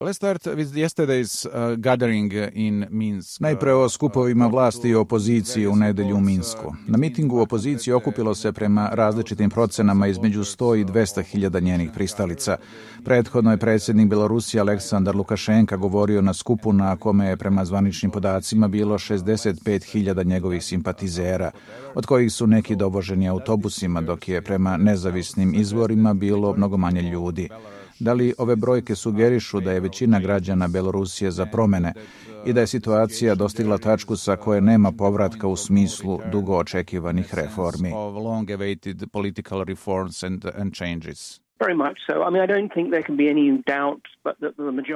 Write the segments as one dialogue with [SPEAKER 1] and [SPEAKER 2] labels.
[SPEAKER 1] Let's start with yesterday's uh, gathering in Minsk.
[SPEAKER 2] Najpre o skupovima vlasti i opoziciji u nedelju u Minsku. Na mitingu opoziciji okupilo se prema različitim procenama između 100 i 200 hiljada njenih pristalica. Prethodno je predsjednik Belorusije Aleksandar Lukašenka govorio na skupu na kome je prema zvaničnim podacima bilo 65 hiljada njegovih simpatizera, od kojih su neki dovoženi autobusima, dok je prema nezavisnim izvorima bilo mnogo manje ljudi. Da li ove brojke sugerišu da je većina građana Belorusije za promene i da je situacija dostigla tačku sa koje nema povratka u smislu dugo očekivanih reformi?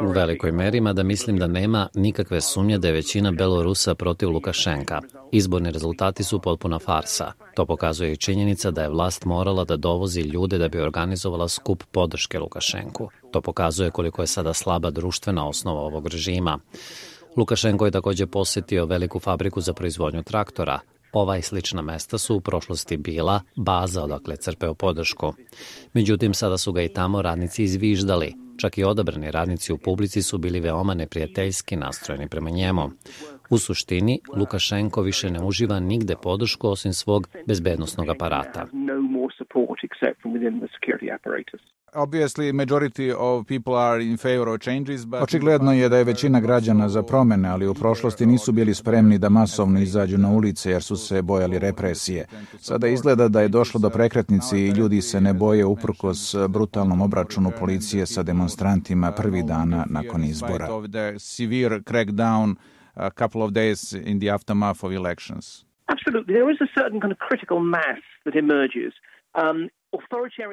[SPEAKER 3] U velikoj meri, mada mislim da nema nikakve sumnje da je većina Belorusa protiv Lukašenka. Izborni rezultati su potpuna farsa. To pokazuje i činjenica da je vlast morala da dovozi ljude da bi organizovala skup podrške Lukašenku. To pokazuje koliko je sada slaba društvena osnova ovog režima. Lukašenko je takođe posetio veliku fabriku za proizvodnju traktora, Ova i slična mesta su u prošlosti bila baza odakle crpeo podršku. Međutim, sada su ga i tamo radnici izviždali. Čak i odabrani radnici u publici su bili veoma neprijateljski nastrojeni prema njemu. U suštini, Lukašenko više ne uživa nigde podršku osim svog bezbednostnog aparata.
[SPEAKER 1] Obviously, majority of people are in favor of changes, but...
[SPEAKER 2] Očigledno je da je većina građana za promene, ali u prošlosti nisu bili spremni da masovno izađu na ulice jer su se bojali represije. Sada izgleda da je došlo do prekretnice i ljudi se ne boje uprkos brutalnom obračunu policije sa demonstrantima prvi dana nakon izbora.
[SPEAKER 1] severe crackdown a couple of days in the aftermath of elections.
[SPEAKER 4] Absolutely. There is a certain kind of critical mass that emerges. Um,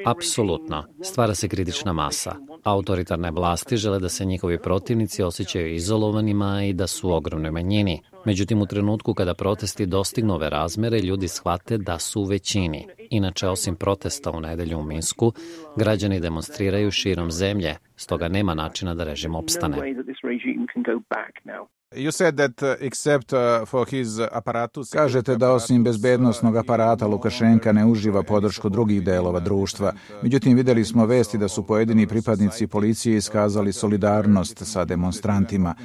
[SPEAKER 3] Apsolutno. Stvara se kritična masa. Autoritarne vlasti žele da se njihovi protivnici osjećaju izolovanima i da su ogromnoj manjini. Međutim, u trenutku kada protesti dostignu ove razmere, ljudi shvate da su u većini. Inače, osim protesta u nedelju u Minsku, građani demonstriraju širom zemlje, stoga nema načina da režim opstane.
[SPEAKER 1] You said that uh, except uh, for his apparatus...
[SPEAKER 2] Kažete da osim bezbednostnog aparata Lukašenka ne uživa podršku drugih delova društva. Međutim, videli smo vesti da su pojedini pripadnici policije iskazali solidarnost sa demonstrantima.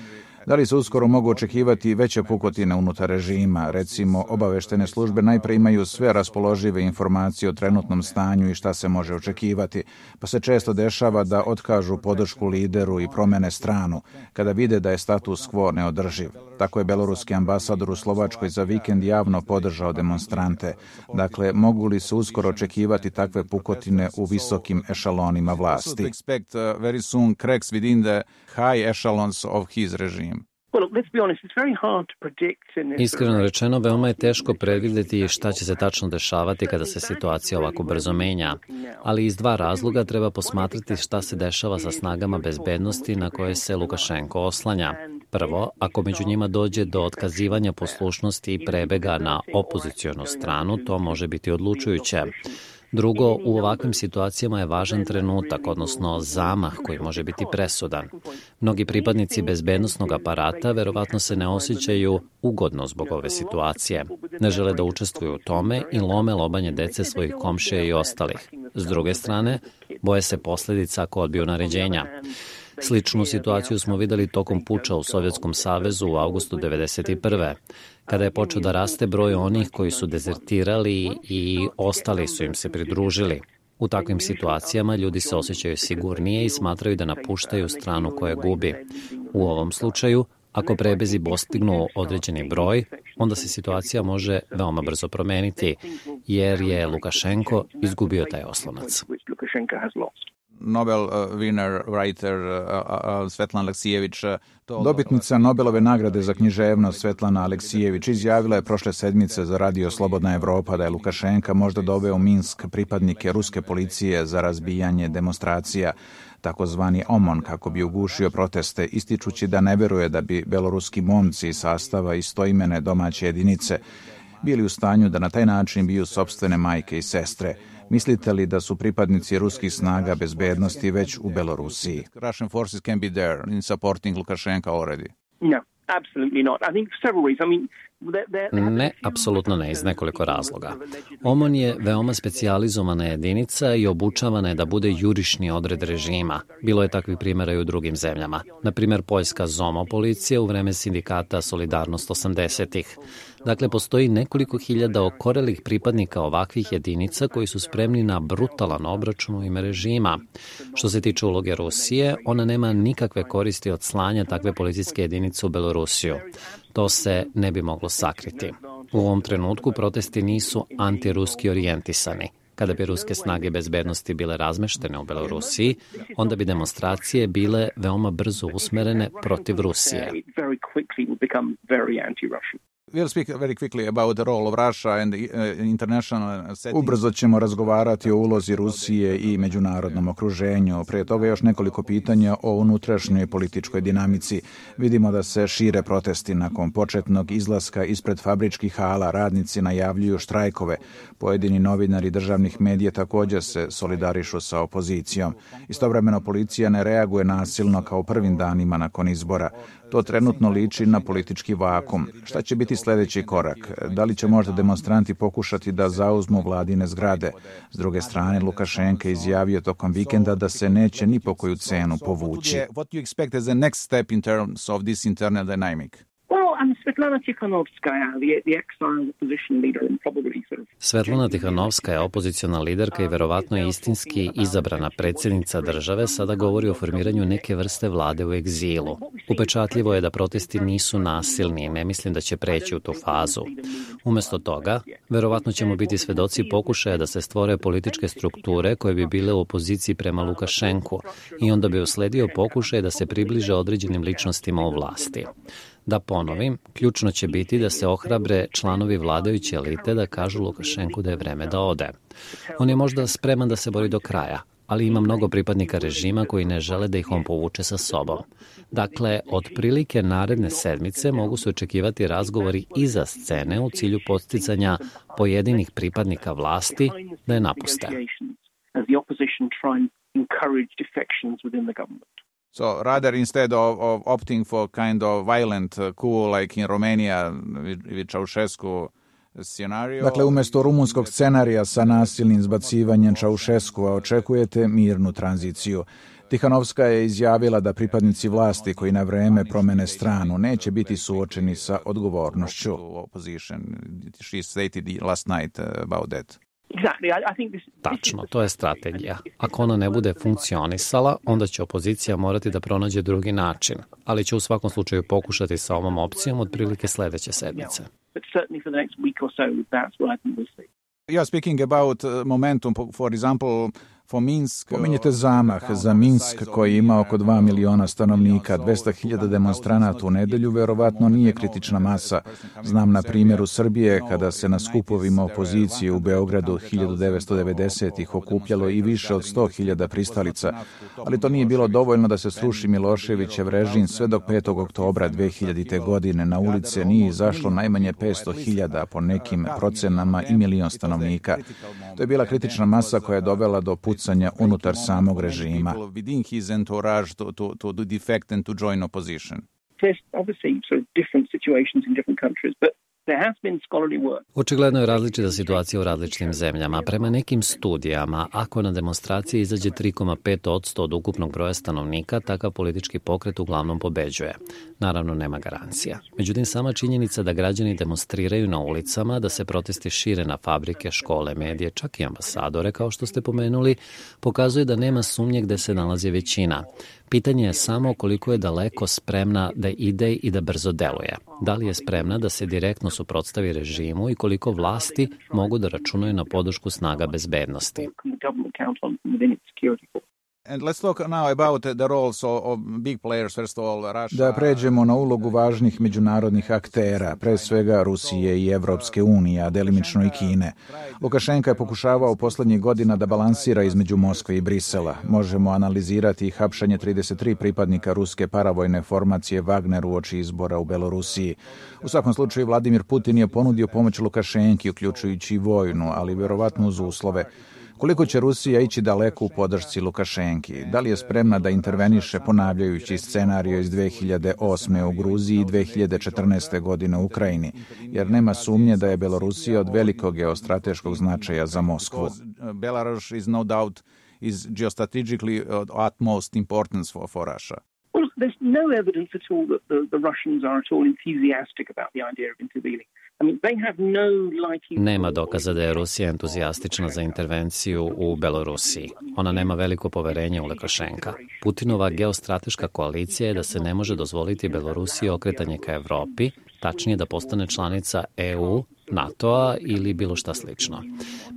[SPEAKER 2] Da li se uskoro mogu očekivati veće pukotine unutar režima? Recimo, obaveštene službe najpre imaju sve raspoložive informacije o trenutnom stanju i šta se može očekivati, pa se često dešava da otkažu podršku lideru i promene stranu, kada vide da je status quo neodrživ. Tako je beloruski ambasador u Slovačkoj za vikend javno podržao demonstrante. Dakle, mogu li se uskoro očekivati takve pukotine u visokim ešalonima vlasti?
[SPEAKER 1] High echelons of his regime.
[SPEAKER 3] Iskreno rečeno, veoma je teško predvideti šta će se tačno dešavati kada se situacija ovako brzo menja, ali iz dva razloga treba posmatrati šta se dešava sa snagama bezbednosti na koje se Lukašenko oslanja. Prvo, ako među njima dođe do otkazivanja poslušnosti i prebega na opozicionu stranu, to može biti odlučujuće. Drugo, u ovakvim situacijama je važan trenutak, odnosno zamah koji može biti presudan. Mnogi pripadnici bezbednostnog aparata verovatno se ne osjećaju ugodno zbog ove situacije. Ne žele da učestvuju u tome i lome lobanje dece svojih komšija i ostalih. S druge strane, boje se posledica ako odbiju naređenja. Sličnu situaciju smo videli tokom puča u Sovjetskom savezu u avgustu 1991 kada je počeo da raste broj onih koji su dezertirali i ostali su im se pridružili. U takvim situacijama ljudi se osjećaju sigurnije i smatraju da napuštaju stranu koja gubi. U ovom slučaju, ako prebezi postignu određeni broj, onda se situacija može veoma brzo promeniti, jer je Lukašenko izgubio taj oslonac.
[SPEAKER 1] Nobel uh, winner writer uh, uh, Svetlana Aleksijević
[SPEAKER 2] Dobitnica Nobelove nagrade za književnost Svetlana Aleksijević izjavila je prošle sedmice za radio Slobodna Evropa da je Lukašenka možda doveo Minsk pripadnike ruske policije za razbijanje demonstracija takozvani OMON kako bi ugušio proteste ističući da ne veruje da bi beloruski momci sastava istoimene domaće jedinice bili u stanju da na taj način biju sobstvene majke i sestre. Mislite li da su pripadnici ruskih snaga bezbednosti već u Belorusiji?
[SPEAKER 1] Russian forces can be there in supporting Lukashenko already.
[SPEAKER 4] No, absolutely not. I think for several reasons. I mean,
[SPEAKER 3] Ne, apsolutno ne, iz nekoliko razloga. OMON je veoma specijalizovana jedinica i obučavana je da bude jurišni odred režima. Bilo je takvih primjera i u drugim zemljama. Na primjer, poljska ZOMO policija u vreme sindikata Solidarnost 80-ih. Dakle, postoji nekoliko hiljada okorelih pripadnika ovakvih jedinica koji su spremni na brutalan obračun u ime režima. Što se tiče uloge Rusije, ona nema nikakve koristi od slanja takve policijske jedinice u Belorusiju. To se ne bi moglo sakriti. U ovom trenutku protesti nisu antiruski orijentisani. Kada bi ruske snage bezbednosti bile razmeštene u Belorusiji, onda bi demonstracije bile veoma brzo usmerene protiv Rusije.
[SPEAKER 1] We'll speak very quickly about the role of Russia and uh, international
[SPEAKER 2] setting. Ubrzo ćemo razgovarati o ulozi Rusije i međunarodnom okruženju. Pre toga još nekoliko pitanja o unutrašnjoj političkoj dinamici. Vidimo da se šire protesti nakon početnog izlaska ispred fabričkih hala. Radnici najavljuju štrajkove. Pojedini novinari državnih medija takođe se solidarišu sa opozicijom. Istovremeno policija ne reaguje nasilno kao prvim danima nakon izbora. To trenutno liči na politički vakum. Šta će biti sledeći korak? Da li će možda demonstranti pokušati da zauzmu vladine zgrade? S druge strane, Lukašenka izjavio tokom vikenda da se neće ni po koju cenu povući.
[SPEAKER 1] What do you expect as the next step in terms of this internal dynamic?
[SPEAKER 3] Svetlana Tikhanovskaja, the, the exile opposition leader and probably sort. Svetlana Tihanovskaja, opoziciona liderka i verovatno istinski izabrana predsednica države, sada govori o formiranju neke vrste vlade u egzilu. Upečatljivo je da protesti nisu nasilni i ne mislim da će preći u tu fazu. Umesto toga, verovatno ćemo biti svedoci pokušaja da se stvore političke strukture koje bi bile u opoziciji prema Lukašenku i onda bi usledio pokušaj da se približe određenim ličnostima u vlasti. Da ponovim, ključno će biti da se ohrabre članovi vladajuće elite da kažu Lukašenku da je vreme da ode. On je možda spreman da se bori do kraja, ali ima mnogo pripadnika režima koji ne žele da ih on povuče sa sobom. Dakle, otprilike naredne sedmice mogu se očekivati razgovori iza scene u cilju posticanja pojedinih pripadnika vlasti da je napuste.
[SPEAKER 1] So rather instead of, of opting for kind of violent uh, coup like in Romania with, with Ceausescu scenario...
[SPEAKER 2] Dakle, umesto rumunskog scenarija sa nasilnim zbacivanjem Čaušeskova očekujete mirnu tranziciju. Tihanovska je izjavila da pripadnici vlasti koji na vreme promene stranu neće biti suočeni sa odgovornošću.
[SPEAKER 3] Tačno, to je strategija. Ako ona ne bude funkcionisala, onda će opozicija morati da pronađe drugi način, ali će u svakom slučaju pokušati sa ovom opcijom otprilike sledeće sedmice.
[SPEAKER 1] You're speaking about uh, momentum, for example,
[SPEAKER 2] Pominjete zamah za Minsk koji ima oko 2 miliona stanovnika, 200.000 demonstranata u nedelju, verovatno nije kritična masa. Znam na primjeru Srbije kada se na skupovima opozicije u Beogradu 1990-ih okupljalo i više od 100.000 pristalica, ali to nije bilo dovoljno da se sruši Miloševićev režim sve dok 5. oktobra 2000. godine na ulice nije izašlo najmanje 500.000 po nekim procenama i milion stanovnika. To je bila kritična masa koja je dovela do pucanja unutar samog režima.
[SPEAKER 3] There's obviously sort of different situations in different countries, but Očigledno je različita situacija u različitim zemljama. Prema nekim studijama, ako na demonstracije izađe 3,5% od ukupnog broja stanovnika, takav politički pokret uglavnom pobeđuje. Naravno, nema garancija. Međutim, sama činjenica da građani demonstriraju na ulicama, da se protesti šire na fabrike, škole, medije, čak i ambasadore, kao što ste pomenuli, pokazuje da nema sumnje gde se nalazi većina. Pitanje je samo koliko je daleko spremna da ide i da brzo deluje. Da li je spremna da se direktno suprotstavi režimu i koliko vlasti mogu da računaju na podršku snaga bezbednosti.
[SPEAKER 1] And let's talk now about the roles of big players, first of all, Russia.
[SPEAKER 2] Da pređemo na ulogu važnih međunarodnih aktera, pre svega Rusije i Evropske unije, a delimično i Kine. Lukašenka je pokušavao poslednjih godina da balansira između Moskve i Brisela. Možemo analizirati hapšanje 33 pripadnika ruske paravojne formacije Wagner u oči izbora u Belorusiji. U svakom slučaju, Vladimir Putin je ponudio pomoć Lukašenki, uključujući i vojnu, ali verovatno uz uslove Koliko će Rusija ići daleko u podršci Lukašenki? Da li je spremna da interveniše ponavljajući scenario iz 2008. u Gruziji i 2014. godine u Ukrajini, jer nema sumnje da je Belorusija od velikog geostrateškog značaja za Moskvu.
[SPEAKER 1] Belarus is no doubt is geostrategically of utmost importance for, for Russia.
[SPEAKER 4] Well, there's no evidence at all that the, the Russians are at all enthusiastic about the idea of intervening.
[SPEAKER 3] Nema dokaza da je Rusija entuzijastična za intervenciju u Belorusiji. Ona nema veliko poverenje u Lukašenka. Putinova geostrateška koalicija je da se ne može dozvoliti Belorusiji okretanje ka Evropi, tačnije da postane članica EU, NATO-a ili bilo šta slično.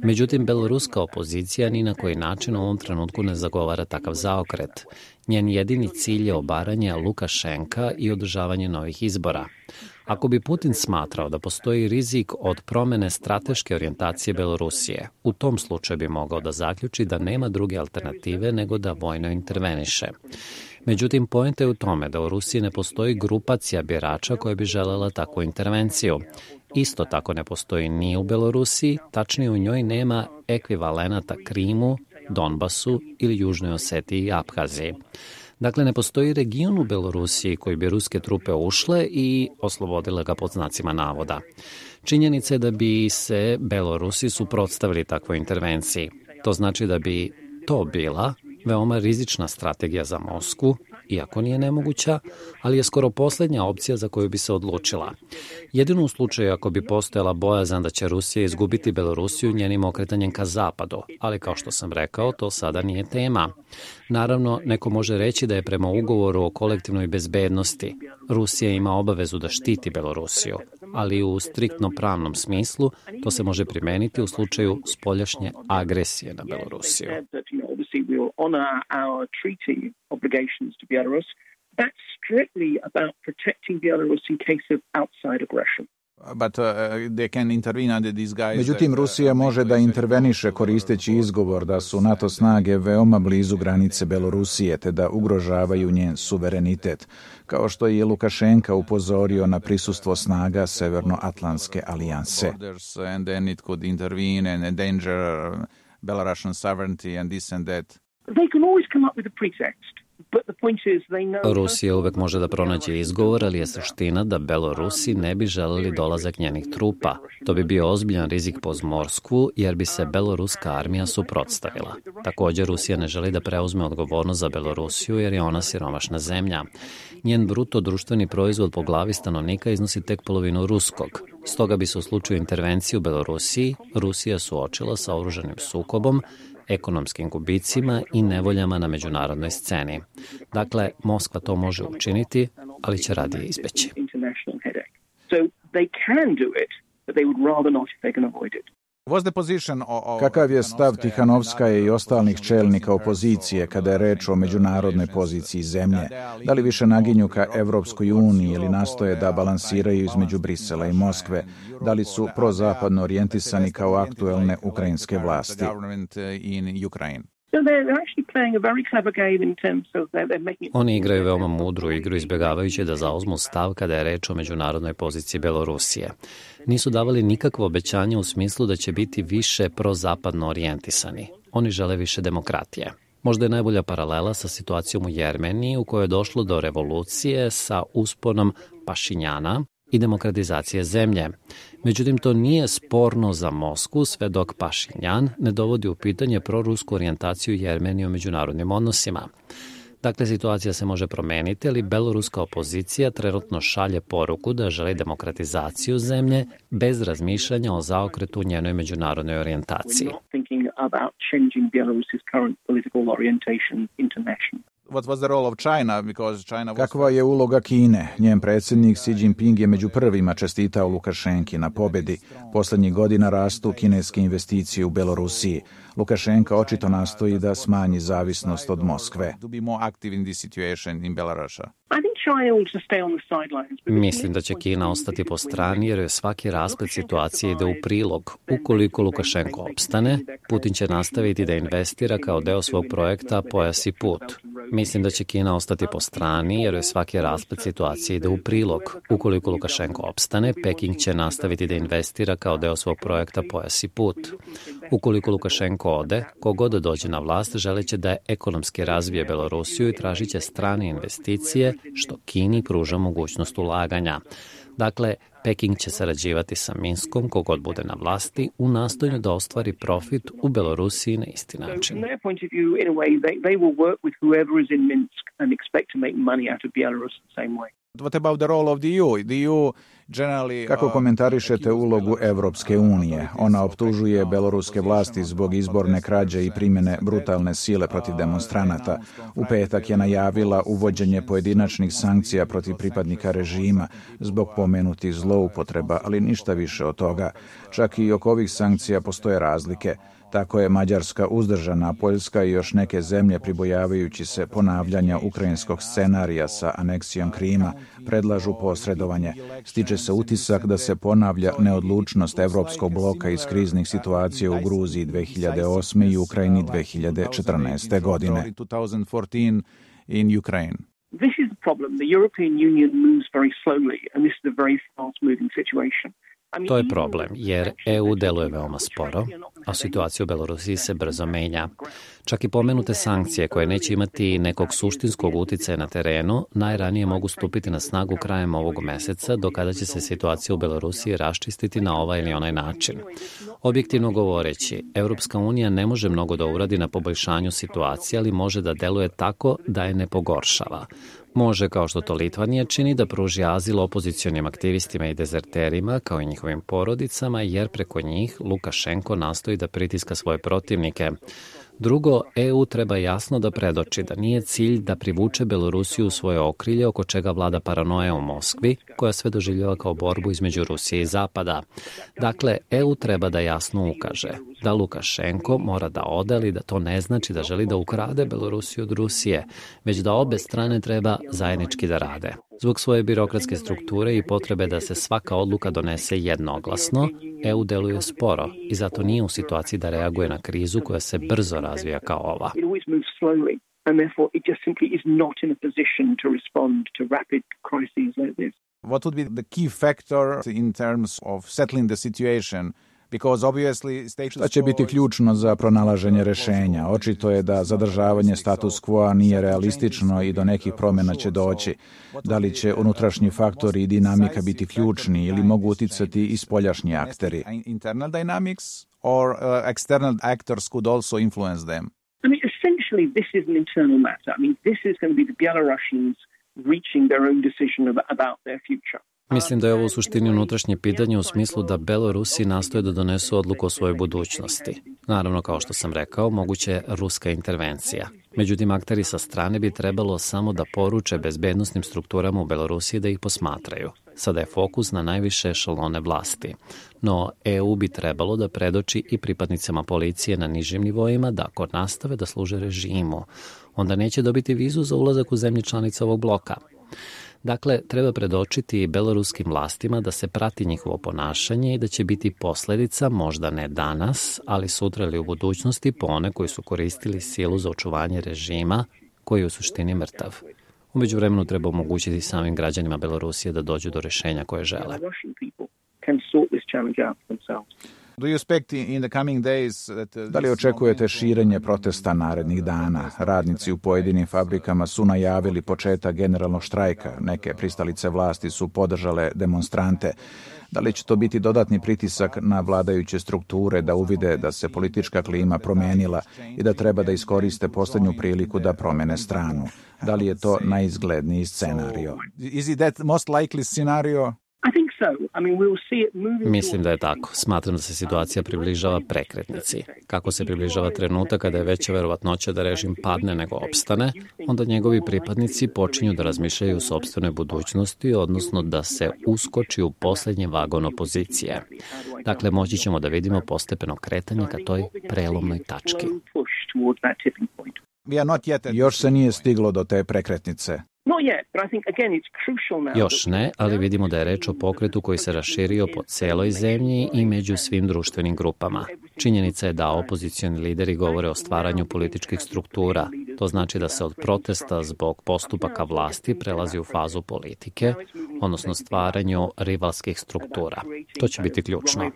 [SPEAKER 3] Međutim, beloruska opozicija ni na koji način u ovom trenutku ne zagovara takav zaokret. Njen jedini cilj je obaranje Lukašenka i održavanje novih izbora. Ako bi Putin smatrao da postoji rizik od promene strateške orijentacije Belorusije, u tom slučaju bi mogao da zaključi da nema druge alternative nego da vojno interveniše. Međutim, pojenta je u tome da u Rusiji ne postoji grupacija birača koja bi želela takvu intervenciju. Isto tako ne postoji ni u Belorusiji, tačnije u njoj nema ekvivalenata Krimu, Donbasu ili Južnoj Osetiji i Abhaziji. Dakle, ne postoji region u Belorusiji koji bi ruske trupe ušle i oslobodile ga pod znacima navoda. Činjenica je da bi se Belorusi suprotstavili takvoj intervenciji. To znači da bi to bila veoma rizična strategija za Mosku, iako nije nemoguća, ali je skoro poslednja opcija za koju bi se odlučila. Jedino u slučaju ako bi postojala bojazan da će Rusija izgubiti Belorusiju njenim okretanjem ka zapadu, ali kao što sam rekao, to sada nije tema. Naravno, neko može reći da je prema ugovoru o kolektivnoj bezbednosti Rusija ima obavezu da štiti Belorusiju, ali u striktno pravnom smislu to se može primeniti u slučaju spoljašnje agresije na Belorusiju. That's strictly about protecting Belarus in case of outside aggression.
[SPEAKER 2] But, uh, they can intervene under these guys Međutim, uh, Rusija može da interveniše koristeći izgovor da su NATO snage veoma blizu granice Belorusije te da ugrožavaju njen suverenitet, kao što je Lukašenka upozorio na prisustvo snaga Severnoatlantske alijanse.
[SPEAKER 1] And then it could intervene and endanger Belarusian sovereignty and this and that.
[SPEAKER 4] They can always come up with a pretext.
[SPEAKER 3] Rusija uvek može da pronađe izgovor, ali je suština da Belorusi ne bi želeli dolazak njenih trupa. To bi bio ozbiljan rizik po Zmorsku, jer bi se beloruska armija suprotstavila. Takođe, Rusija ne želi da preuzme odgovornost za Belorusiju, jer je ona siromašna zemlja. Njen bruto društveni proizvod po glavi stanovnika iznosi tek polovinu ruskog. Stoga bi se u slučaju intervencije u Belorusiji Rusija suočila sa oruženim sukobom, ekonomskim gubicima i nevoljama na međunarodnoj sceni. Dakle, Moskva to može učiniti, ali će radije izbeći.
[SPEAKER 2] Kakav je stav Tihanovska i ostalih čelnika opozicije kada je reč o međunarodnoj poziciji zemlje? Da li više naginju ka Evropskoj uniji ili nastoje da balansiraju između Brisela i Moskve? Da li su prozapadno orijentisani kao aktuelne ukrajinske vlasti?
[SPEAKER 3] Oni igraju veoma mudru igru izbjegavajući da zauzmu stav kada je reč o međunarodnoj poziciji Belorusije. Nisu davali nikakvo obećanje u smislu da će biti više prozapadno orijentisani. Oni žele više demokratije. Možda je najbolja paralela sa situacijom u Jermeniji u kojoj je došlo do revolucije sa usponom Pašinjana, i demokratizacije zemlje. Međutim, to nije sporno za Mosku sve dok Pašinjan ne dovodi u pitanje prorusku orijentaciju Jermenije u međunarodnim odnosima. Dakle, situacija se može promeniti, ali beloruska opozicija trenutno šalje poruku da želi demokratizaciju zemlje bez razmišljanja o zaokretu njenoj međunarodnoj orijentaciji.
[SPEAKER 2] Kakva je uloga Kine? Njen predsjednik Xi Jinping je među prvima čestitao Lukašenki na pobedi. Poslednjih godina rastu kineske investicije u Belorusiji. Lukašenka očito nastoji da smanji zavisnost od Moskve.
[SPEAKER 3] Mislim da će Kina ostati po strani jer je svaki rasplet situacije ide u prilog. Ukoliko Lukašenko opstane, Putin će nastaviti da investira kao deo svog projekta Pojas i put. Mislim da će Kina ostati po strani jer je svaki raspad situacije ide u prilog. Ukoliko Lukašenko opstane, Peking će nastaviti da investira kao deo svog projekta Pojas i put. Ukoliko Lukašenko ode, kogod dođe na vlast želeće da je ekonomski razvije Belorusiju i tražit će strane investicije, što Kini pruža mogućnost ulaganja. Dakle, Peking će sarađivati sa Minskom, kogod bude na vlasti, u nastojanju da ostvari profit u Belorusiji na isti način.
[SPEAKER 1] What about the role of the EU? The EU
[SPEAKER 2] Kako uh, komentarišete ulogu Evropske unije? Ona optužuje beloruske vlasti zbog izborne krađe i primjene brutalne sile protiv demonstranata. U petak je najavila uvođenje pojedinačnih sankcija protiv pripadnika režima zbog pomenutih zloupotreba, ali ništa više od toga. Čak i oko ovih sankcija postoje razlike. Tako je Mađarska uzdržana, Poljska i još neke zemlje pribojavajući se ponavljanja ukrajinskog scenarija sa aneksijom Krima, predlažu posredovanje. Stiče se utisak da se ponavlja neodlučnost evropskog bloka iz kriznih situacija u Gruziji 2008. i Ukrajini 2014. godine.
[SPEAKER 1] in Ukraine.
[SPEAKER 4] This is the problem. The European Union moves very slowly, and this is a very fast moving situation.
[SPEAKER 3] To je problem, jer EU deluje veoma sporo, a situacija u Belorusiji se brzo menja. Čak i pomenute sankcije koje neće imati nekog suštinskog uticaja na terenu, najranije mogu stupiti na snagu krajem ovog meseca, do kada će se situacija u Belorusiji raščistiti na ovaj ili onaj način. Objektivno govoreći, Europska unija ne može mnogo da uradi na poboljšanju situacije, ali može da deluje tako da je ne pogoršava. Može, kao što to Litvanija čini, da pruži azil opozicionim aktivistima i dezerterima, kao i njihovim porodicama, jer preko njih Lukašenko nastoji da pritiska svoje protivnike. Drugo, EU treba jasno da predoči da nije cilj da privuče Belorusiju u svoje okrilje oko čega vlada paranoja u Moskvi, koja sve doživljava kao borbu između Rusije i Zapada. Dakle, EU treba da jasno ukaže da Lukašenko mora da ode, ali da to ne znači da želi da ukrade Belorusiju od Rusije, već da obe strane treba zajednički da rade. Zbog svoje birokratske strukture i potrebe da se svaka odluka donese jednoglasno, EU deluje sporo i zato nije u situaciji da reaguje na krizu koja se brzo razvija kao ova. and therefore it just simply is not in a position to respond to rapid crises like this.
[SPEAKER 1] What would be the key factor in terms of settling the situation
[SPEAKER 2] Šta će biti ključno za pronalaženje rešenja? Očito je da zadržavanje status quo nije realistično i do nekih promjena će doći. Da li će unutrašnji faktori i dinamika biti ključni ili mogu uticati i spoljašnji akteri?
[SPEAKER 1] Internal dynamics or uh, external actors could also influence them?
[SPEAKER 4] I mean, essentially this is an internal matter. I mean, this is going to be the Belarusians reaching their own decision about their future.
[SPEAKER 3] Mislim da je ovo u suštini unutrašnje pitanje u smislu da Belorusi nastoje da donesu odluku o svojoj budućnosti. Naravno, kao što sam rekao, moguće je ruska intervencija. Međutim, akteri sa strane bi trebalo samo da poruče bezbednostnim strukturama u Belorusiji da ih posmatraju. Sada je fokus na najviše šalone vlasti. No, EU bi trebalo da predoči i pripadnicama policije na nižim nivoima da ako nastave da služe režimu, onda neće dobiti vizu za ulazak u zemlje članice ovog bloka. Dakle, treba predočiti beloruskim vlastima da se prati njihovo ponašanje i da će biti posledica, možda ne danas, ali sutra ili u budućnosti po one koji su koristili silu za očuvanje režima koji je u suštini mrtav. Umeđu vremenu treba omogućiti samim građanima Belorusije da dođu do rešenja koje žele.
[SPEAKER 2] Uh, da li očekujete širenje protesta narednih dana? Radnici u pojedinim fabrikama su najavili početak generalnog štrajka. Neke pristalice vlasti su podržale demonstrante. Da li će to biti dodatni pritisak na vladajuće strukture da uvide da se politička klima promenila i da treba da iskoriste poslednju priliku da promene stranu? Da li je to najizgledniji scenario?
[SPEAKER 1] Is it that most likely scenario?
[SPEAKER 3] Mislim da je tako. Smatram da se situacija približava prekretnici. Kako se približava trenutak kada je veća verovatnoća da režim padne nego opstane, onda njegovi pripadnici počinju da razmišljaju o sobstvenoj budućnosti, odnosno da se uskoči u poslednji vagon opozicije. Dakle, moći ćemo da vidimo postepeno kretanje ka toj prelomnoj tački.
[SPEAKER 2] Još se nije stiglo do te prekretnice.
[SPEAKER 3] Još ne, ali vidimo da je reč o pokretu koji se raširio po celoj zemlji i među svim društvenim grupama. Činjenica je da opozicioni lideri govore o stvaranju političkih struktura. To znači da se od protesta zbog postupaka vlasti prelazi u fazu politike, odnosno stvaranju rivalskih struktura. To će biti ključno.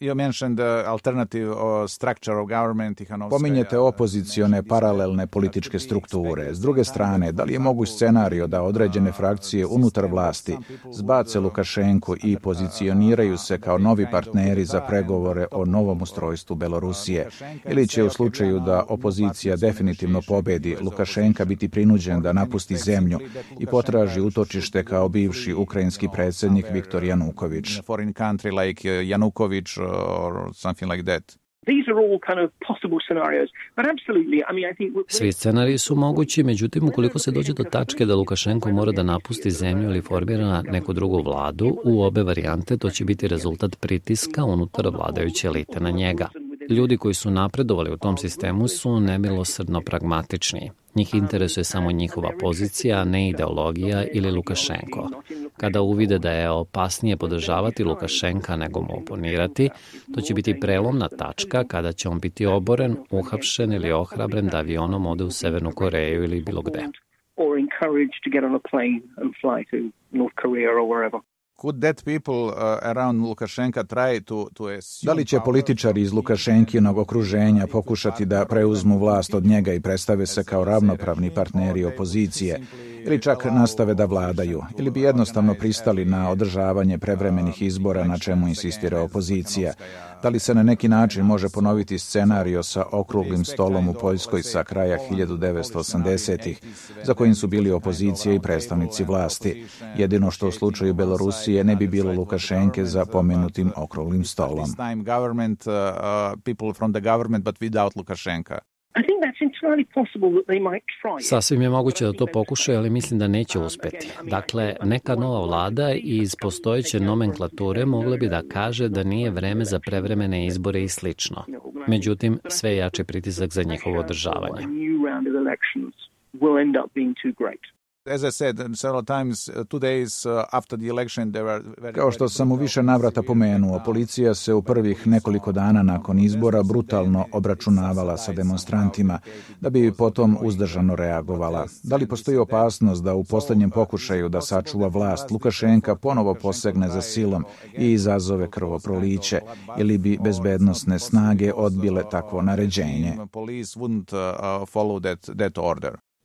[SPEAKER 1] You mentioned the alternative structure of government.
[SPEAKER 2] Pominjete opozicione paralelne političke strukture. S druge strane, da li je moguć scenario da određene frakcije unutar vlasti zbace Lukašenku i pozicioniraju se kao novi partneri za pregovore o novom ustrojstvu Belorusije? Ili će u slučaju da opozicija definitivno pobedi Lukašenka biti prinuđen da napusti zemlju i potraži utočište kao bivši ukrajinski predsednik Viktor Januković?
[SPEAKER 1] Foreign country like Januković or something like that.
[SPEAKER 3] Svi scenariji su mogući, međutim, ukoliko se dođe do tačke da Lukašenko mora da napusti zemlju ili formira neku drugu vladu, u obe varijante to će biti rezultat pritiska unutar vladajuće elite na njega. Ljudi koji su napredovali u tom sistemu su nemilosrdno pragmatični. Njih interesuje samo njihova pozicija, ne ideologija ili Lukašenko. Kada uvide da je opasnije podržavati Lukašenka nego mu oponirati, to će biti prelomna tačka kada će on biti oboren, uhapšen ili ohrabren da avionom ode u Severnu Koreju ili bilo gde.
[SPEAKER 1] Could that people uh, around Lukashenka try to, to
[SPEAKER 2] Da li će političari iz Lukašenkinog okruženja pokušati da preuzmu vlast od njega i predstave se kao ravnopravni partneri opozicije ili čak nastave da vladaju ili bi jednostavno pristali na održavanje prevremenih izbora na čemu insistira opozicija? Da li se na neki način može ponoviti scenario sa okruglim stolom u Poljskoj sa kraja 1980-ih, za kojim su bili opozicija i predstavnici vlasti? Jedino što u slučaju Belorusije ne bi bilo Lukašenke za pomenutim okruglim stolom.
[SPEAKER 3] Sasvim je moguće da to pokušaju, ali mislim da neće uspeti. Dakle, neka nova vlada iz postojeće nomenklature mogla bi da kaže da nije vreme za prevremene izbore i slično. Međutim, sve jače pritisak za njihovo održavanje.
[SPEAKER 1] As I said several times, uh, two days uh, after the election there were very,
[SPEAKER 2] Kao što sam u više navrata pomenuo, policija se u prvih nekoliko dana nakon izbora brutalno obračunavala sa demonstrantima, da bi potom uzdržano reagovala. Da li postoji opasnost da u poslednjem pokušaju da sačuva vlast Lukašenka ponovo posegne za silom i izazove krvoproliće, ili bi bezbednostne snage odbile takvo naređenje?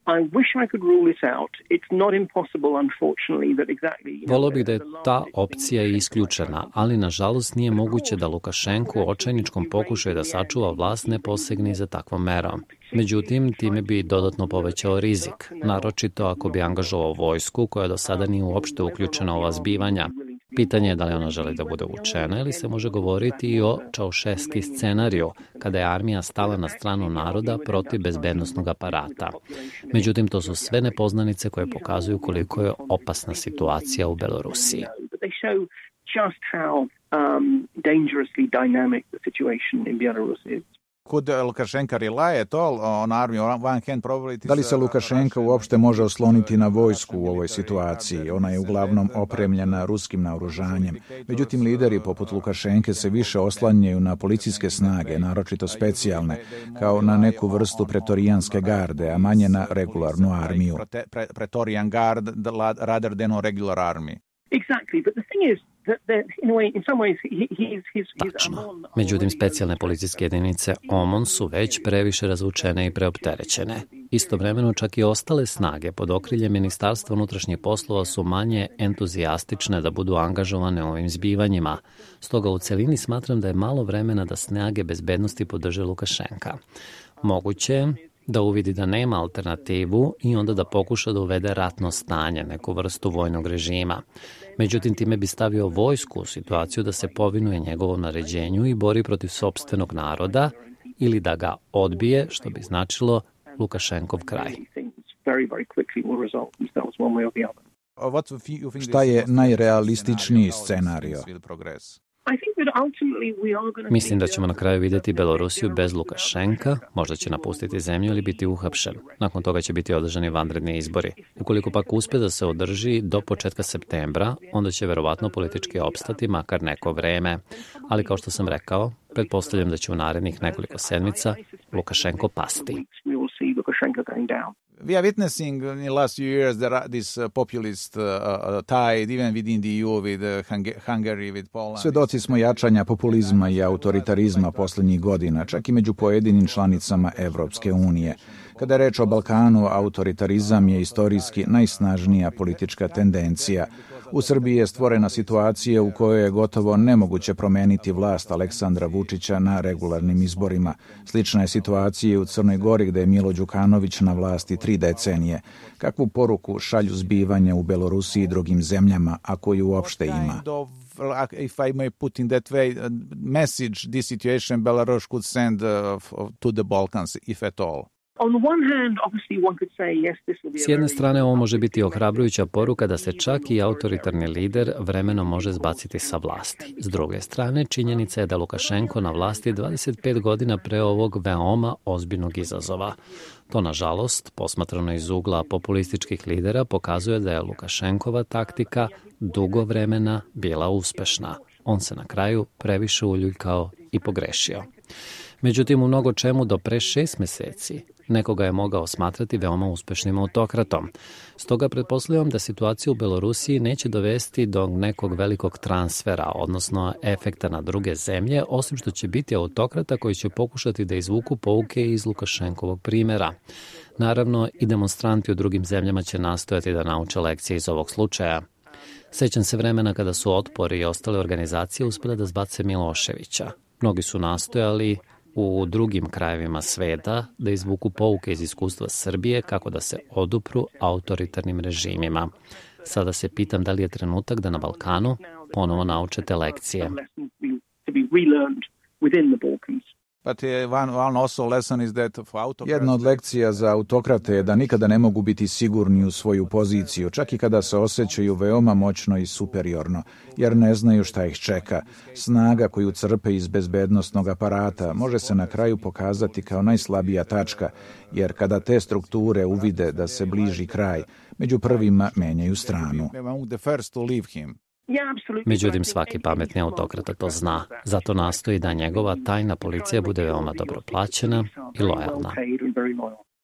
[SPEAKER 3] I wish I could rule this out. It's not impossible, unfortunately, that exactly... Volio bih da je ta opcija isključena, ali nažalost nije moguće da Lukašenko u očajničkom pokušaju da sačuva vlast ne posegne za takvom merom. Međutim, time bi dodatno povećao rizik, naročito ako bi angažovao vojsku koja do sada nije uopšte uključena u ova zbivanja. Pitanje je da li ona želi da bude učena ili se može govoriti i o Čaušeski scenariju, kada je armija stala na stranu naroda protiv bezbednostnog aparata. Međutim, to su sve nepoznanice koje pokazuju koliko je opasna situacija u Belorusiji. just how um, dangerously dynamic the situation in Belarus is.
[SPEAKER 1] Could Lukashenko rely at all on army? On one hand, probably
[SPEAKER 2] da li se Lukašenka uopšte može osloniti na vojsku u ovoj situaciji? Ona je uglavnom opremljena ruskim naoružanjem. Međutim, lideri poput Lukašenke se više oslanjaju na policijske snage, naročito specijalne, kao na neku vrstu pretorijanske garde, a manje na regularnu armiju.
[SPEAKER 1] Pretorijan guard rather than a regular army.
[SPEAKER 3] Exactly, but the thing is, Tačno. Međutim, specijalne policijske jedinice OMON su već previše razvučene i preopterećene. Istovremeno čak i ostale snage pod okriljem Ministarstva unutrašnjih poslova su manje entuzijastične da budu angažovane u ovim zbivanjima. Stoga u celini smatram da je malo vremena da snage bezbednosti podrže Lukašenka. Moguće da uvidi da nema alternativu i onda da pokuša da uvede ratno stanje, neku vrstu vojnog režima. Međutim, time bi stavio vojsku u situaciju da se povinuje njegovom naređenju i bori protiv sobstvenog naroda ili da ga odbije, što bi značilo Lukašenkov kraj.
[SPEAKER 2] Šta je najrealističniji scenario?
[SPEAKER 3] Mislim da ćemo na kraju vidjeti Belorusiju bez Lukašenka, možda će napustiti zemlju ili biti uhapšen. Nakon toga će biti održani vanredni izbori. Ukoliko pak uspe da se održi do početka septembra, onda će verovatno politički opstati makar neko vreme. Ali kao što sam rekao, pretpostavljam da će u narednih nekoliko sedmica Lukašenko pasti.
[SPEAKER 1] We are witnessing in the last few years that this uh, populist uh, uh, tide even within the EU with Hungary, with Poland.
[SPEAKER 2] Svedoci smo jačanja populizma i autoritarizma poslednjih godina, čak i među pojedinim članicama Evropske unije. Kada je reč o Balkanu, autoritarizam je istorijski najsnažnija politička tendencija. U Srbiji je stvorena situacija u kojoj je gotovo nemoguće promeniti vlast Aleksandra Vučića na regularnim izborima. Slična je situacija u Crnoj Gori gde je Milo Đukanović na vlasti tri decenije. Kakvu poruku šalju zbivanja u Belorusiji i drugim zemljama, ako ju uopšte ima?
[SPEAKER 1] if I may put in that way, message this situation Belarus could send uh, to the Balkans, if at all.
[SPEAKER 3] S jedne strane ovo može biti ohrabrujuća poruka da se čak i autoritarni lider vremeno može zbaciti sa vlasti. S druge strane, činjenica je da Lukašenko na vlasti 25 godina pre ovog veoma ozbiljnog izazova. To, nažalost, posmatrano iz ugla populističkih lidera, pokazuje da je Lukašenkova taktika dugo vremena bila uspešna. On se na kraju previše uljuljkao i pogrešio. Međutim, u mnogo čemu do pre šest meseci Nekoga je mogao smatrati veoma uspešnim autokratom. Stoga pretpostavljam da situacija u Belorusiji neće dovesti do nekog velikog transfera, odnosno efekta na druge zemlje, osim što će biti autokrata koji će pokušati da izvuku pouke iz Lukašenkovog primera. Naravno, i demonstranti u drugim zemljama će nastojati da nauče lekcije iz ovog slučaja. Sećam se vremena kada su otpori i ostale organizacije uspele da zbace Miloševića. Mnogi su nastojali, u drugim krajevima sveta da izvuku pouke iz iskustva Srbije kako da se odupru autoritarnim režimima. Sada se pitam da li je trenutak da na Balkanu ponovo naučete lekcije.
[SPEAKER 2] Jedna od lekcija za autokrate je da nikada ne mogu biti sigurni u svoju poziciju, čak i kada se osjećaju veoma moćno i superiorno, jer ne znaju šta ih čeka. Snaga koju crpe iz bezbednostnog aparata može se na kraju pokazati kao najslabija tačka, jer kada te strukture uvide da se bliži kraj, među prvima menjaju stranu.
[SPEAKER 3] Međutim, svaki pametni autokrata to zna. Zato nastoji da njegova tajna policija bude veoma dobro plaćena i lojalna.